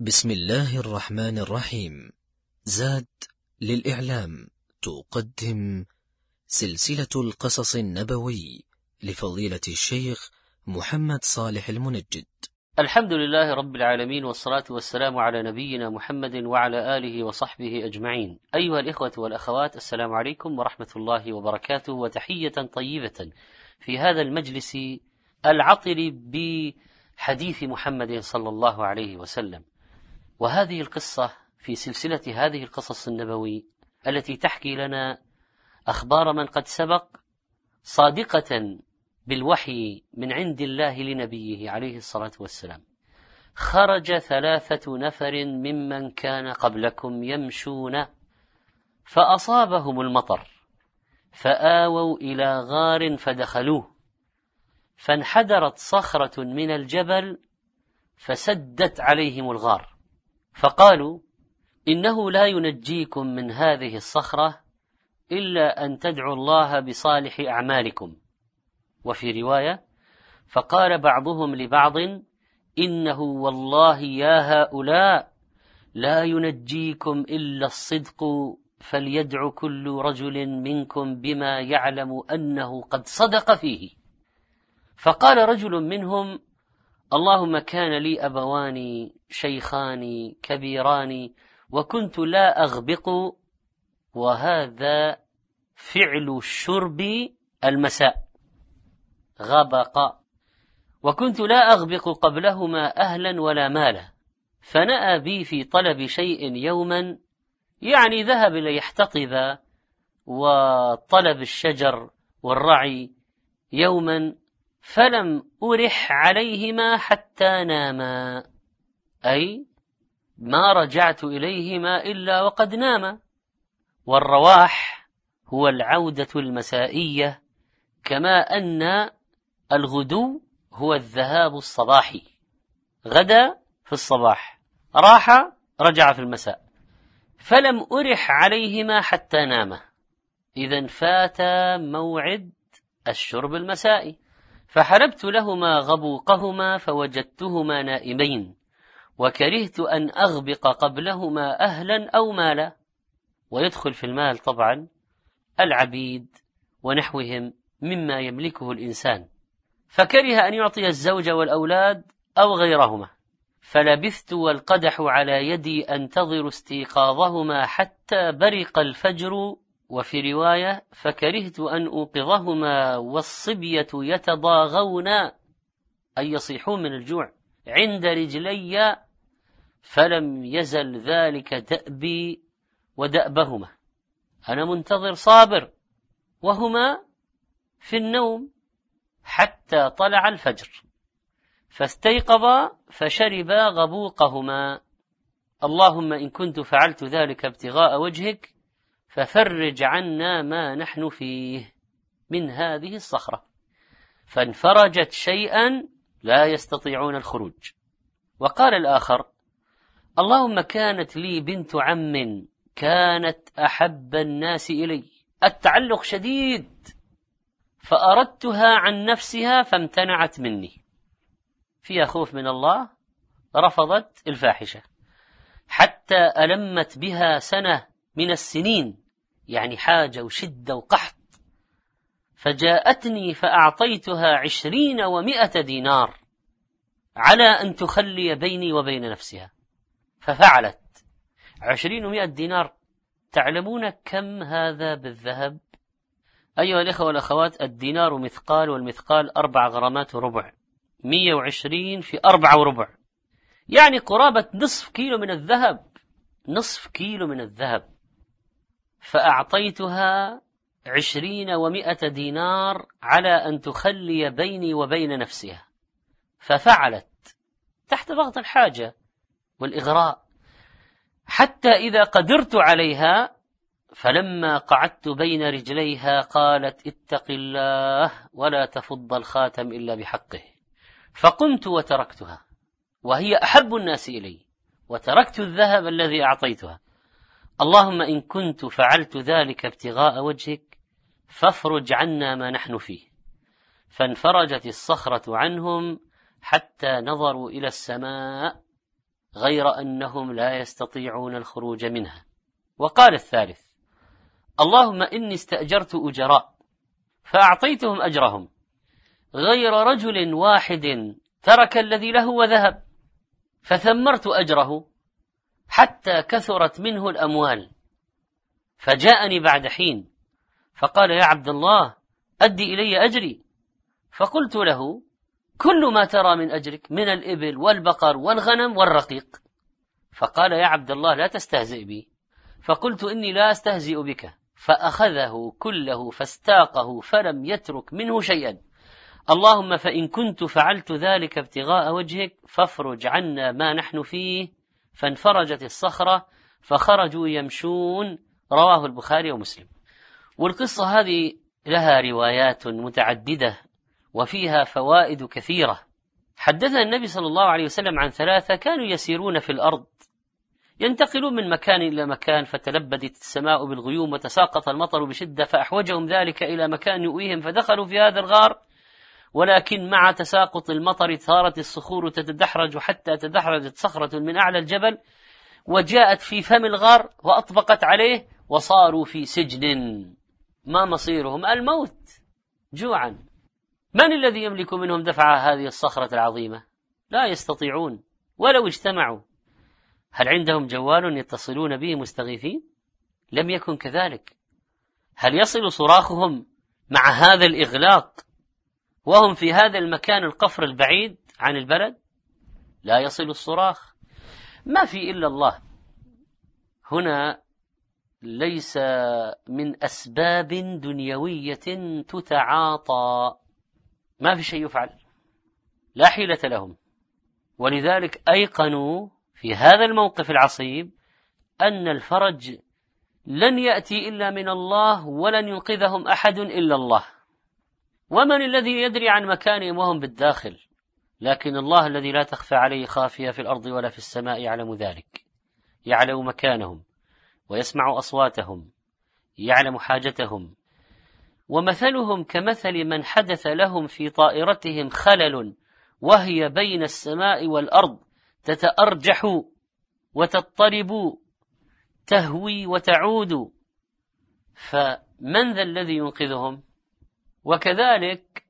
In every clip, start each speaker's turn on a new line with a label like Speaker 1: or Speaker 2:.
Speaker 1: بسم الله الرحمن الرحيم. زاد للإعلام. تقدم سلسلة القصص النبوي لفضيلة الشيخ محمد صالح المنجد.
Speaker 2: الحمد لله رب العالمين والصلاة والسلام على نبينا محمد وعلى آله وصحبه أجمعين. أيها الإخوة والأخوات السلام عليكم ورحمة الله وبركاته وتحية طيبة في هذا المجلس العطر بحديث محمد صلى الله عليه وسلم. وهذه القصة في سلسلة هذه القصص النبوي التي تحكي لنا أخبار من قد سبق صادقة بالوحي من عند الله لنبيه عليه الصلاة والسلام. خرج ثلاثة نفر ممن كان قبلكم يمشون فأصابهم المطر فآووا إلى غار فدخلوه فانحدرت صخرة من الجبل فسدت عليهم الغار. فقالوا إنه لا ينجيكم من هذه الصخرة إلا أن تدعوا الله بصالح أعمالكم. وفي رواية فقال بعضهم لبعض إنه والله يا هؤلاء لا ينجيكم إلا الصدق فليدع كل رجل منكم بما يعلم أنه قد صدق فيه. فقال رجل منهم اللهم كان لي أبوان شيخان كبيران وكنت لا أغبق وهذا فعل الشرب المساء. غبق. وكنت لا أغبق قبلهما أهلا ولا مالا. فنأى بي في طلب شيء يوما يعني ذهب ليحتطب وطلب الشجر والرعي يوما فلم أرح عليهما حتى ناما. أي ما رجعت إليهما إلا وقد ناما. والرواح هو العودة المسائية كما أن الغدو هو الذهاب الصباحي. غدا في الصباح راح رجع في المساء. فلم أرح عليهما حتى ناما. إذا فات موعد الشرب المسائي. فحلبت لهما غبوقهما فوجدتهما نائمين وكرهت أن أغبق قبلهما أهلا أو مالا ويدخل في المال طبعا العبيد ونحوهم مما يملكه الإنسان. فكره أن يعطي الزوج والأولاد أو غيرهما فلبثت والقدح على يدي أنتظر استيقاظهما حتى برق الفجر وفي رواية فكرهت أن أوقظهما والصبية يتضاغون أي يصيحون من الجوع عند رجلي فلم يزل ذلك دأبي ودأبهما. أنا منتظر صابر وهما في النوم حتى طلع الفجر فاستيقظا فشربا غبوقهما. اللهم إن كنت فعلت ذلك ابتغاء وجهك ففرج عنا ما نحن فيه من هذه الصخرة. فانفرجت شيئا لا يستطيعون الخروج. وقال الآخر اللهم كانت لي بنت عم كانت أحب الناس إلي. التعلق شديد. فأردتها عن نفسها فامتنعت مني. فيها خوف من الله رفضت الفاحشة. حتى ألمت بها سنة من السنين. يعني حاجة وشدة وقحط. فجاءتني فأعطيتها عشرين ومائة دينار على أن تخلي بيني وبين نفسها. ففعلت. عشرين ومائة دينار. تعلمون كم هذا بالذهب؟ أيها الإخوة والأخوات الدينار مثقال والمثقال أربع غرامات وربع. مية وعشرين في أربعة وربع. يعني قرابة نصف كيلو من الذهب. نصف كيلو من الذهب. فأعطيتها عشرين ومائة دينار على أن تخلي بيني وبين نفسها. ففعلت تحت ضغط الحاجة والإغراء. حتى إذا قدرت عليها فلما قعدت بين رجليها قالت اتق الله ولا تفض الخاتم إلا بحقه. فقمت وتركتها وهي أحب الناس إلي وتركت الذهب الذي أعطيتها. اللهم إن كنت فعلت ذلك ابتغاء وجهك فافرج عنا ما نحن فيه. فانفرجت الصخرة عنهم حتى نظروا إلى السماء غير أنهم لا يستطيعون الخروج منها. وقال الثالث اللهم إني استأجرت أجراء فأعطيتهم أجرهم. غير رجل واحد ترك الذي له وذهب فثمرت أجره. حتى كثرت منه الأموال. فجاءني بعد حين فقال يا عبد الله أدي إلي أجري. فقلت له كل ما ترى من أجرك من الإبل والبقر والغنم والرقيق. فقال يا عبد الله لا تستهزئ بي. فقلت إني لا أستهزئ بك. فأخذه كله فاستاقه فلم يترك منه شيئا. اللهم فإن كنت فعلت ذلك ابتغاء وجهك فافرج عنا ما نحن فيه فانفرجت الصخرة فخرجوا يمشون رواه البخاري ومسلم. والقصة هذه لها روايات متعددة وفيها فوائد كثيرة. حدثنا النبي صلى الله عليه وسلم عن ثلاثة كانوا يسيرون في الأرض ينتقلون من مكان إلى مكان فتلبدت السماء بالغيوم وتساقط المطر بشدة فأحوجهم ذلك إلى مكان يؤويهم فدخلوا في هذا الغار ولكن مع تساقط المطر صارت الصخور تتدحرج حتى تدحرجت صخرة من أعلى الجبل وجاءت في فم الغار وأطبقت عليه وصاروا في سجن. ما مصيرهم؟ الموت جوعا. من الذي يملك منهم دفع هذه الصخرة العظيمة؟ لا يستطيعون ولو اجتمعوا. هل عندهم جوال يتصلون به مستغيثين؟ لم يكن كذلك. هل يصل صراخهم مع هذا الإغلاق وهم في هذا المكان القفر البعيد عن البلد؟ لا يصل الصراخ. ما في إلا الله. هنا ليس من أسباب دنيوية تتعاطى. ما في شيء يفعل. لا حيلة لهم. ولذلك أيقنوا في هذا الموقف العصيب أن الفرج لن يأتي إلا من الله ولن ينقذهم أحد إلا الله. ومن الذي يدري عن مكانهم وهم بالداخل؟ لكن الله الذي لا تخفى عليه خافية في الأرض ولا في السماء يعلم ذلك. يعلم مكانهم ويسمع أصواتهم يعلم حاجتهم. ومثلهم كمثل من حدث لهم في طائرتهم خلل وهي بين السماء والأرض تتأرجح وتضطرب تهوي وتعود. فمن ذا الذي ينقذهم؟ وكذلك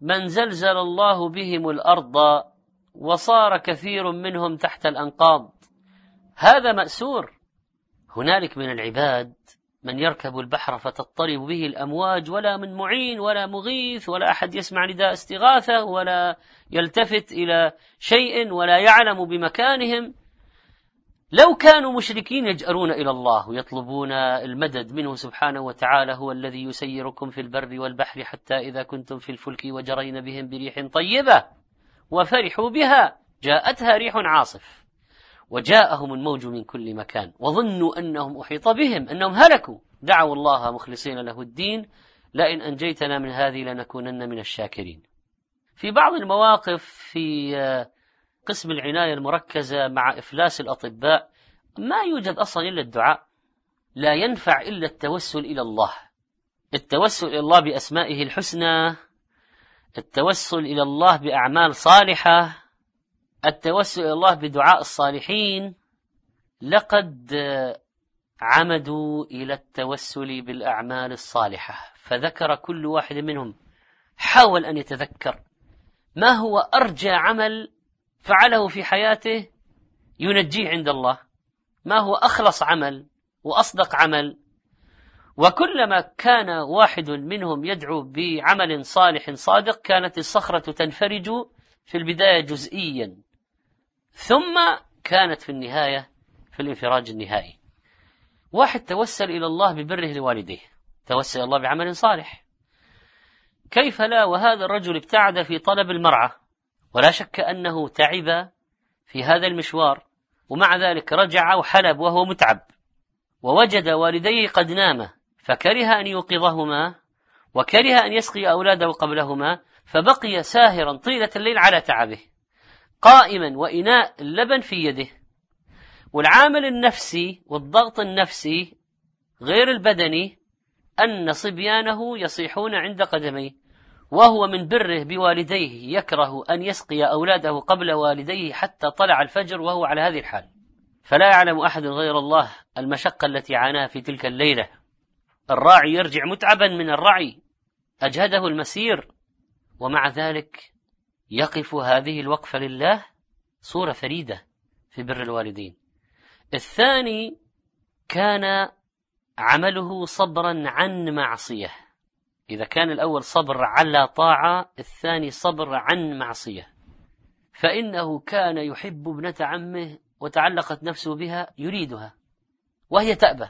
Speaker 2: من زلزل الله بهم الأرض وصار كثير منهم تحت الأنقاض. هذا مأسور. هنالك من العباد من يركب البحر فتضطرب به الأمواج ولا من معين ولا مغيث ولا أحد يسمع نداء استغاثة ولا يلتفت إلى شيء ولا يعلم بمكانهم. لو كانوا مشركين يجأرون إلى الله ويطلبون المدد منه سبحانه وتعالى هو الذي يسيركم في البر والبحر حتى إذا كنتم في الفلك وجرين بهم بريح طيبة وفرحوا بها. جاءتها ريح عاصف وجاءهم الموج من كل مكان وظنوا أنهم أحيط بهم أنهم هلكوا. دعوا الله مخلصين له الدين. لئن أنجيتنا من هذه لنكونن من الشاكرين. في بعض المواقف في قسم العناية المركزة مع إفلاس الأطباء ما يوجد أصلا إلا الدعاء لا ينفع إلا التوسل إلى الله. التوسل إلى الله بأسمائه الحسنى التوسل إلى الله بأعمال صالحة التوسل إلى الله بدعاء الصالحين. لقد عمدوا إلى التوسل بالأعمال الصالحة فذكر كل واحد منهم حاول أن يتذكر ما هو أرجى عمل فعله في حياته ينجيه عند الله. ما هو أخلص عمل وأصدق عمل. وكلما كان واحد منهم يدعو بعمل صالح صادق كانت الصخرة تنفرج في البداية جزئيا. ثم كانت في النهاية في الانفراج النهائي. واحد توسل إلى الله ببره لوالديه. توسل الله بعمل صالح. كيف لا؟ وهذا الرجل ابتعد في طلب المرعى. ولا شك أنه تعب في هذا المشوار ومع ذلك رجع وحلب وهو متعب. ووجد والديه قد ناما فكره أن يوقظهما وكره أن يسقي أولاده قبلهما فبقي ساهرا طيلة الليل على تعبه قائما وإناء اللبن في يده. والعامل النفسي والضغط النفسي غير البدني أن صبيانه يصيحون عند قدميه. وهو من بره بوالديه يكره أن يسقي أولاده قبل والديه حتى طلع الفجر وهو على هذه الحال. فلا يعلم أحد غير الله المشقة التي عاناها في تلك الليلة. الراعي يرجع متعبا من الرعي. أجهده المسير. ومع ذلك يقف هذه الوقفة لله صورة فريدة في بر الوالدين. الثاني كان عمله صبرا عن معصية. إذا كان الأول صبر على طاعة الثاني صبر عن معصية. فإنه كان يحب ابنة عمه وتعلقت نفسه بها يريدها وهي تأبى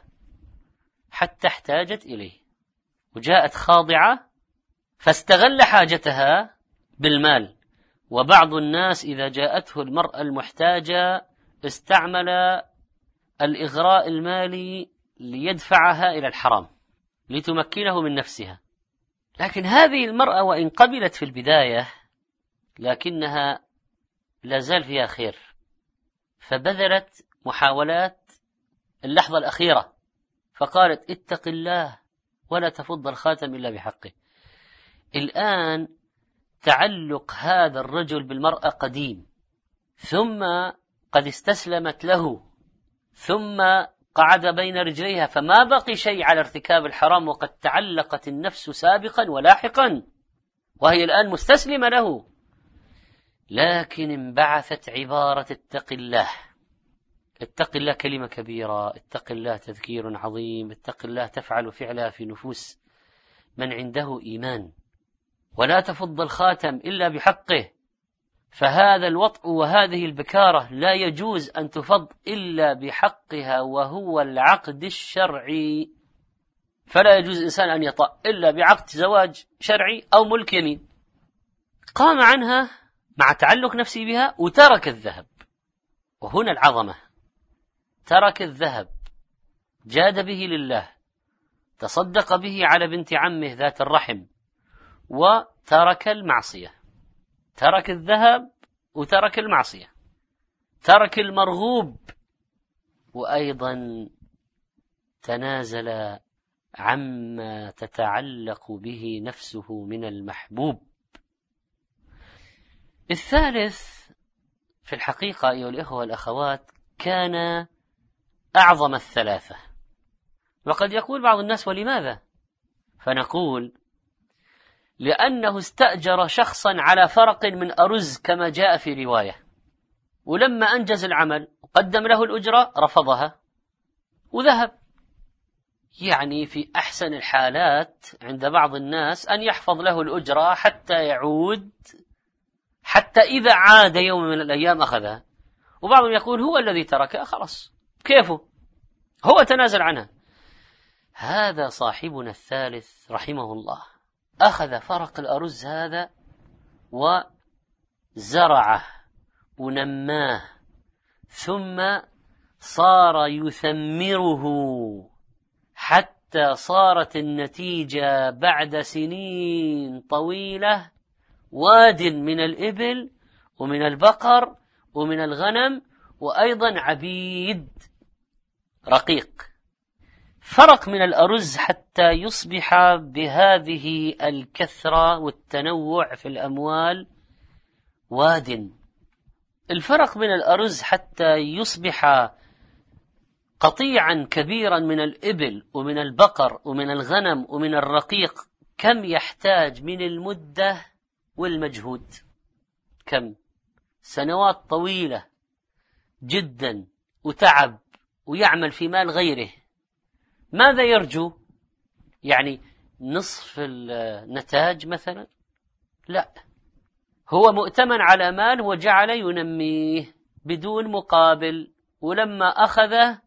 Speaker 2: حتى احتاجت إليه. وجاءت خاضعة فاستغل حاجتها بالمال. وبعض الناس إذا جاءته المرأة المحتاجة استعمل الإغراء المالي ليدفعها إلى الحرام لتمكنه من نفسها. لكن هذه المرأة وإن قبلت في البداية لكنها لا زال فيها خير فبذلت محاولات اللحظة الأخيرة فقالت اتق الله ولا تفض الخاتم إلا بحقه. الآن تعلق هذا الرجل بالمرأة قديم ثم قد استسلمت له ثم قعد بين رجليها فما بقي شيء على ارتكاب الحرام وقد تعلقت النفس سابقا ولاحقا وهي الآن مستسلمة له. لكن انبعثت عبارة اتق الله. اتق الله كلمة كبيرة اتق الله تذكير عظيم اتق الله تفعل فعلها في نفوس من عنده إيمان. ولا تفض الخاتم إلا بحقه. فهذا الوطء وهذه البكارة لا يجوز أن تفض إلا بحقها وهو العقد الشرعي. فلا يجوز الإنسان أن يطأ إلا بعقد زواج شرعي أو ملك يمين. قام عنها مع تعلق نفسه بها وترك الذهب. وهنا العظمة. ترك الذهب. جاد به لله. تصدق به على بنت عمه ذات الرحم. وترك المعصية. ترك الذهب وترك المعصية ترك المرغوب وأيضا تنازل عما تتعلق به نفسه من المحبوب. الثالث في الحقيقة أيها الإخوة والأخوات كان أعظم الثلاثة. وقد يقول بعض الناس ولماذا؟ فنقول لأنه استأجر شخصا على فرق من أرز كما جاء في رواية. ولما أنجز العمل وقدم له الأجرة رفضها وذهب. يعني في أحسن الحالات عند بعض الناس أن يحفظ له الأجرة حتى يعود حتى إذا عاد يوم من الأيام أخذها. وبعضهم يقول هو الذي تركها خلاص. كيفه؟ هو تنازل عنها. هذا صاحبنا الثالث رحمه الله. أخذ فرق الأرز هذا وزرعه ونماه ثم صار يثمره. حتى صارت النتيجة بعد سنين طويلة واد من الإبل ومن البقر ومن الغنم وأيضا عبيد رقيق. فرق من الأرز حتى يصبح بهذه الكثرة والتنوع في الأموال واد. الفرق من الأرز حتى يصبح قطيعا كبيرا من الإبل ومن البقر ومن الغنم ومن الرقيق. كم يحتاج من المدة والمجهود؟ كم؟ سنوات طويلة جدا وتعب ويعمل في مال غيره. ماذا يرجو؟ يعني نصف النتاج مثلا؟ لا. هو مؤتمن على مال وجعل ينميه بدون مقابل ولما أخذه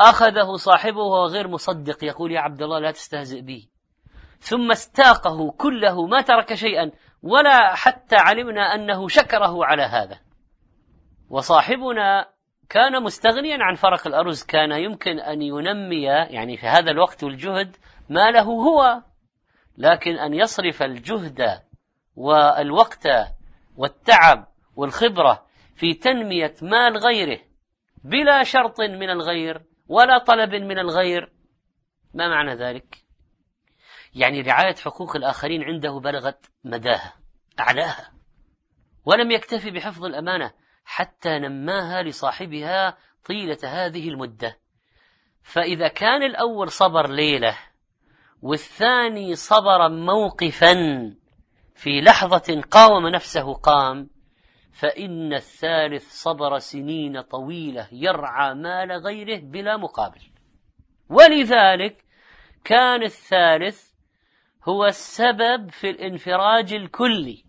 Speaker 2: أخذه صاحبه وهو غير مصدق يقول يا عبد الله لا تستهزئ بي. ثم استاقه كله ما ترك شيئا ولا حتى علمنا أنه شكره على هذا. وصاحبنا كان مستغنيا عن فرق الأرز كان يمكن أن ينمي يعني في هذا الوقت والجهد ما له هو لكن أن يصرف الجهد والوقت والتعب والخبرة في تنمية مال غيره بلا شرط من الغير ولا طلب من الغير. ما معنى ذلك؟ يعني رعاية حقوق الآخرين عنده بلغت مداها أعلاها ولم يكتفي بحفظ الأمانة. حتى نماها لصاحبها طيلة هذه المدة. فإذا كان الأول صبر ليلة والثاني صبر موقفا في لحظة قاوم نفسه قام فإن الثالث صبر سنين طويلة يرعى مال غيره بلا مقابل. ولذلك كان الثالث هو السبب في الانفراج الكلي.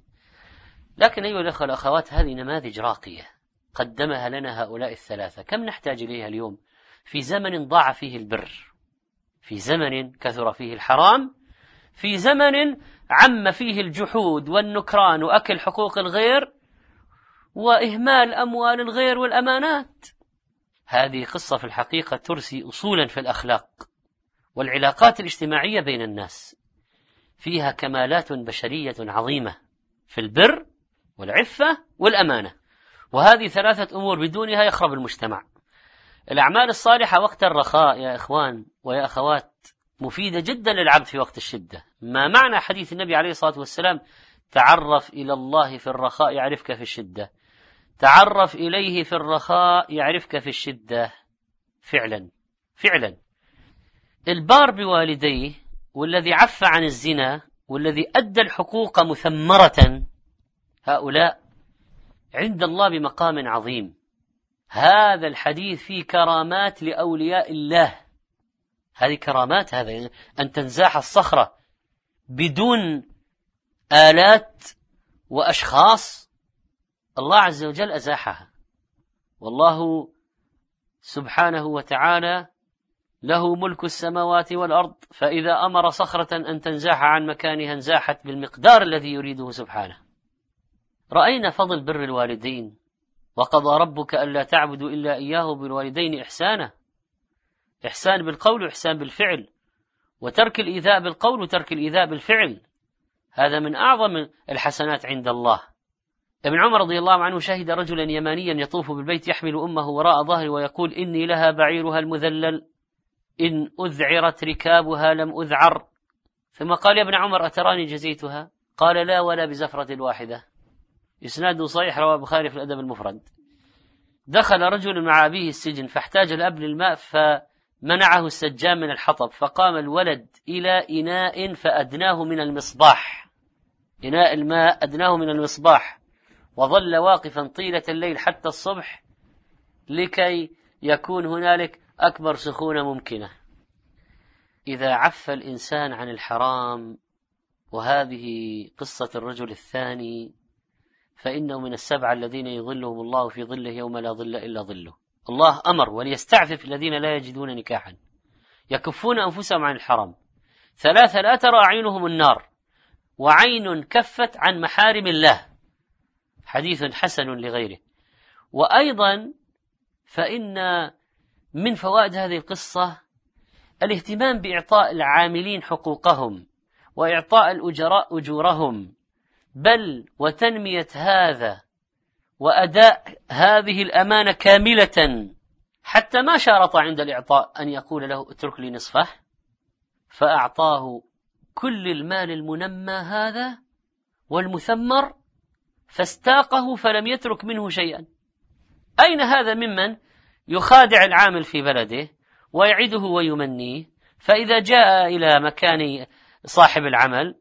Speaker 2: لكن أيها الأخوة والأخوات هذه نماذج راقية قدمها لنا هؤلاء الثلاثة. كم نحتاج إليها اليوم؟ في زمن ضاع فيه البر في زمن كثر فيه الحرام في زمن عم فيه الجحود والنكران وأكل حقوق الغير وإهمال أموال الغير والأمانات. هذه قصة في الحقيقة ترسي أصولا في الأخلاق والعلاقات الاجتماعية بين الناس فيها كمالات بشرية عظيمة في البر والعفة والأمانة. وهذه ثلاثة أمور بدونها يخرب المجتمع. الأعمال الصالحة وقت الرخاء يا إخوان ويا أخوات مفيدة جدا للعبد في وقت الشدة. ما معنى حديث النبي عليه الصلاة والسلام؟ تعرف إلى الله في الرخاء يعرفك في الشدة. تعرف إليه في الرخاء يعرفك في الشدة. فعلا. فعلا. البار بوالديه والذي عف عن الزنا والذي أدى الحقوق مثمرة هؤلاء عند الله بمقام عظيم. هذا الحديث فيه كرامات لأولياء الله. هذه كرامات هذا أن تنزاح الصخرة بدون آلات وأشخاص. الله عز وجل أزاحها. والله سبحانه وتعالى له ملك السماوات والأرض فإذا أمر صخرة أن تنزاح عن مكانها انزاحت بالمقدار الذي يريده سبحانه. رأينا فضل بر الوالدين وقضى ربك ألا تعبدوا إلا إياه بالوالدين إحسانا. إحسان بالقول وإحسان بالفعل وترك الإيذاء بالقول وترك الإيذاء بالفعل. هذا من أعظم الحسنات عند الله. ابن عمر رضي الله عنه شهد رجلا يمانيا يطوف بالبيت يحمل أمه وراء ظهره ويقول إني لها بعيرها المذلل إن أذعرت ركابها لم أذعر. ثم قال يا ابن عمر أتراني جزيتها؟ قال لا ولا بزفرة واحدة. إسناده صحيح رواه البخاري في الأدب المفرد. دخل رجل مع أبيه السجن فاحتاج الأب للماء فمنعه السجان من الحطب فقام الولد إلى إناء فأدناه من المصباح. إناء الماء أدناه من المصباح. وظل واقفا طيلة الليل حتى الصبح لكي يكون هنالك أكبر سخونة ممكنة. إذا عف الإنسان عن الحرام وهذه قصة الرجل الثاني فإنه من السبعة الذين يظلهم الله في ظله يوم لا ظل إلا ظله. الله أمر وليستعفف الذين لا يجدون نكاحا. يكفون أنفسهم عن الحرام. ثلاثة لا ترى أعينهم النار. وعين كفت عن محارم الله. حديث حسن لغيره. وأيضا فإن من فوائد هذه القصة الاهتمام بإعطاء العاملين حقوقهم وإعطاء الأجراء أجورهم. بل وتنمية هذا وأداء هذه الأمانة كاملة حتى ما شارط عند الإعطاء أن يقول له اترك لي نصفه فأعطاه كل المال المنمى هذا والمثمر فاستاقه فلم يترك منه شيئا. أين هذا ممن يخادع العامل في بلده ويعده ويمنيه؟ فإذا جاء إلى مكان صاحب العمل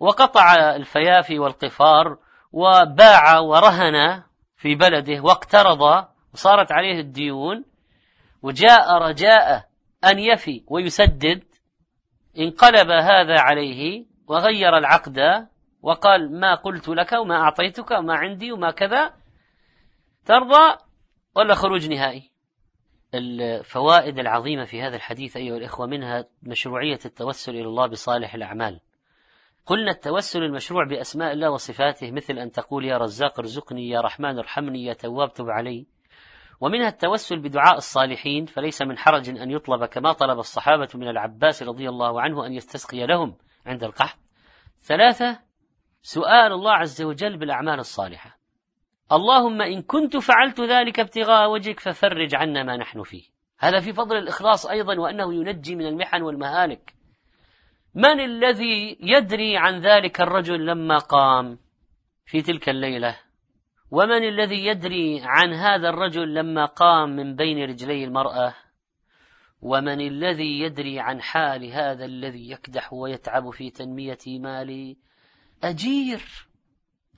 Speaker 2: وقطع الفيافي والقفار وباع ورهن في بلده واقترض وصارت عليه الديون وجاء رجاء أن يفي ويسدد. انقلب هذا عليه وغير العقد وقال ما قلت لك وما أعطيتك وما عندي وما كذا ترضى ولا خروج نهائي. الفوائد العظيمة في هذا الحديث أيها الإخوة منها مشروعية التوسل إلى الله بصالح الأعمال. قلنا التوسل المشروع بأسماء الله وصفاته مثل أن تقول يا رزاق ارزقني يا رحمن ارحمني يا تواب تب علي. ومنها التوسل بدعاء الصالحين فليس من حرج أن يطلب كما طلب الصحابة من العباس رضي الله عنه أن يستسقي لهم عند القحط. ثلاثة سؤال الله عز وجل بالأعمال الصالحة. اللهم إن كنت فعلت ذلك ابتغاء وجهك ففرج عنا ما نحن فيه. هذا في فضل الإخلاص أيضا وأنه ينجي من المحن والمهالك. من الذي يدري عن ذلك الرجل لما قام في تلك الليلة؟ ومن الذي يدري عن هذا الرجل لما قام من بين رجلي المرأة؟ ومن الذي يدري عن حال هذا الذي يكدح ويتعب في تنمية مالي؟ أجير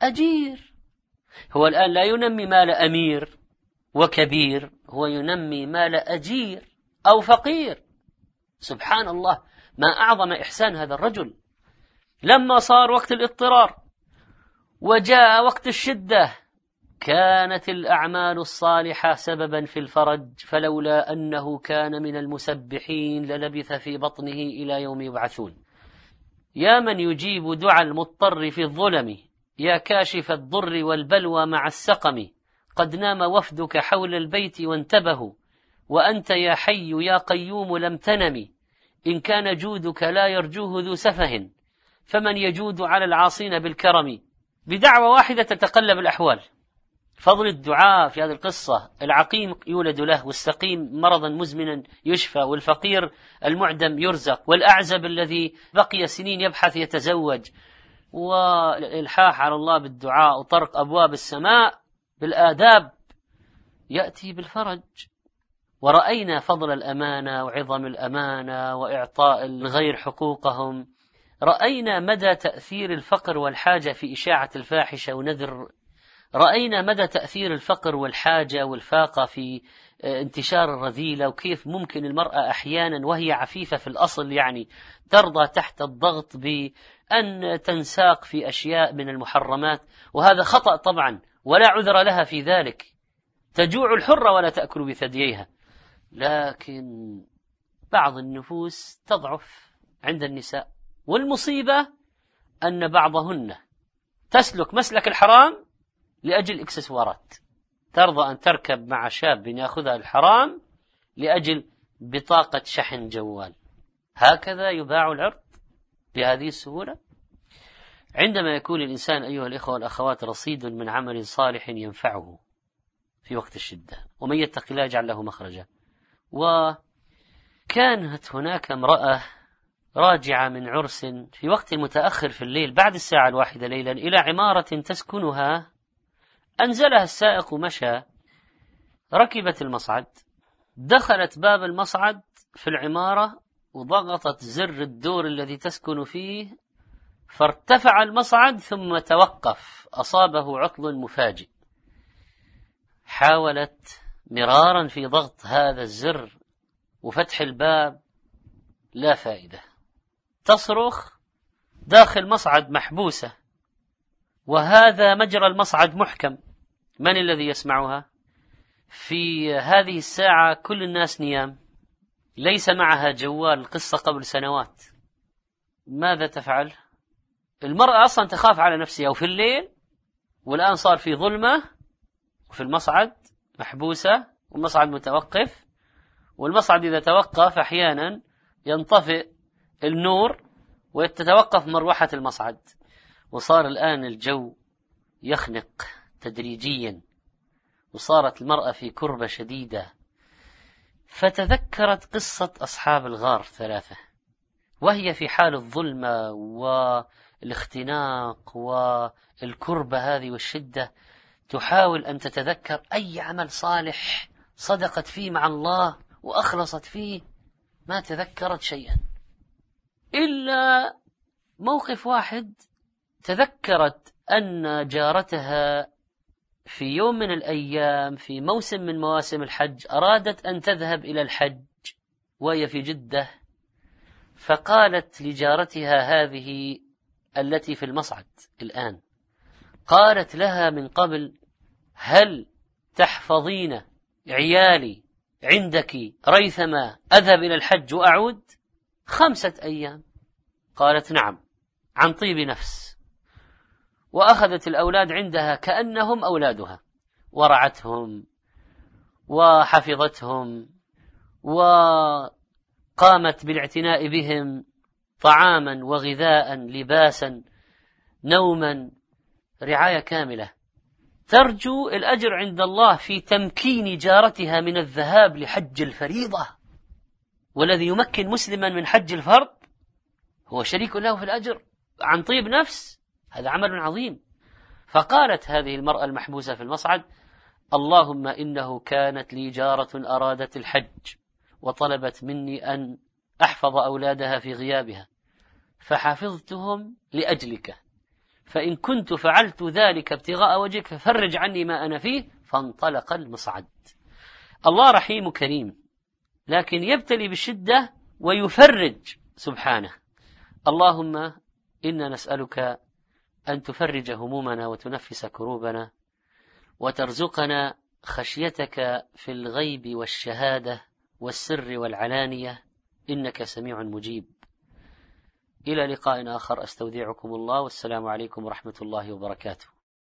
Speaker 2: أجير. هو الآن لا ينمي مال أمير وكبير هو ينمي مال أجير أو فقير. سبحان الله. ما أعظم إحسان هذا الرجل. لما صار وقت الاضطرار وجاء وقت الشدة كانت الأعمال الصالحة سببا في الفرج فلولا أنه كان من المسبحين للبث في بطنه إلى يوم يبعثون. يا من يجيب دعاء المضطر في الظلم يا كاشف الضر والبلوى مع السقم قد نام وفدك حول البيت وانتبهوا وأنت يا حي يا قيوم لم تنم. إن كان جودك لا يرجوه ذو سفه فمن يجود على العاصين بالكرم؟ بدعوة واحدة تتقلب الأحوال. فضل الدعاء في هذه القصة العقيم يولد له والسقيم مرضا مزمنا يشفى والفقير المعدم يرزق والأعزب الذي بقي سنين يبحث يتزوج. والإلحاح على الله بالدعاء وطرق أبواب السماء بالآداب يأتي بالفرج. ورأينا فضل الأمانة وعظم الأمانة وإعطاء الغير حقوقهم. رأينا مدى تأثير الفقر والحاجة في إشاعة الفاحشة ونذر. رأينا مدى تأثير الفقر والحاجة والفاقة في آه، انتشار الرذيلة وكيف ممكن المرأة أحيانا وهي عفيفة في الأصل يعني ترضى تحت الضغط بأن تنساق في أشياء من المحرمات. وهذا خطأ طبعا ولا عذر لها في ذلك. تجوع الحرة ولا تأكل بثدييها. لكن بعض النفوس تضعف عند النساء والمصيبة أن بعضهن تسلك مسلك الحرام لأجل إكسسوارات. ترضى أن تركب مع شاب يأخذها الحرام لأجل بطاقة شحن جوال. هكذا يباع العرض بهذه السهولة. عندما يكون الإنسان أيها الإخوة والأخوات رصيد من عمل صالح ينفعه في وقت الشدة ومن يتق الله يجعل له مخرجا. وكانت هناك امرأة راجعة من عرس في وقت متأخر في الليل بعد الساعة الواحدة ليلا إلى عمارة تسكنها. أنزلها السائق ومشى. ركبت المصعد. دخلت باب المصعد في العمارة وضغطت زر الدور الذي تسكن فيه. فارتفع المصعد ثم توقف. أصابه عطل مفاجئ. حاولت مرارا في ضغط هذا الزر وفتح الباب لا فائدة. تصرخ داخل مصعد محبوسة. وهذا مجرى المصعد محكم. من الذي يسمعها؟ في هذه الساعة كل الناس نيام. ليس معها جوال القصة قبل سنوات. ماذا تفعل؟ المرأة أصلا تخاف على نفسها وفي الليل والآن صار في ظلمة وفي المصعد. محبوسة والمصعد متوقف. والمصعد إذا توقف أحيانا ينطفئ النور وتتوقف مروحة المصعد. وصار الآن الجو يخنق تدريجيا. وصارت المرأة في كربة شديدة. فتذكرت قصة أصحاب الغار ثلاثة وهي في حال الظلمة والاختناق والكربة هذه والشدة. تحاول أن تتذكر أي عمل صالح صدقت فيه مع الله وأخلصت فيه ما تذكرت شيئا. إلا موقف واحد تذكرت أن جارتها في يوم من الأيام في موسم من مواسم الحج أرادت أن تذهب إلى الحج وهي في جدة فقالت لجارتها هذه التي في المصعد الآن قالت لها من قبل هل تحفظين عيالي عندك ريثما أذهب إلى الحج وأعود؟ خمسة أيام. قالت نعم عن طيب نفس. وأخذت الأولاد عندها كأنهم أولادها. ورعتهم وحفظتهم وقامت بالاعتناء بهم طعاما وغذاء لباسا نوما رعاية كاملة. ترجو الأجر عند الله في تمكين جارتها من الذهاب لحج الفريضة. والذي يمكن مسلما من حج الفرض هو شريك له في الأجر عن طيب نفس. هذا عمل عظيم. فقالت هذه المرأة المحبوسة في المصعد اللهم إنه كانت لي جارة أرادت الحج وطلبت مني أن أحفظ أولادها في غيابها فحفظتهم لأجلك. فإن كنت فعلت ذلك ابتغاء وجهك ففرج عني ما أنا فيه فانطلق المصعد. الله رحيم كريم لكن يبتلي بالشدة ويفرج. سبحانه. اللهم إنا نسألك أن تفرج همومنا وتنفس كروبنا وترزقنا خشيتك في الغيب والشهادة والسر والعلانية إنك سميع مجيب. إلى لقاء آخر. أستودعكم الله. والسلام عليكم ورحمة الله وبركاته.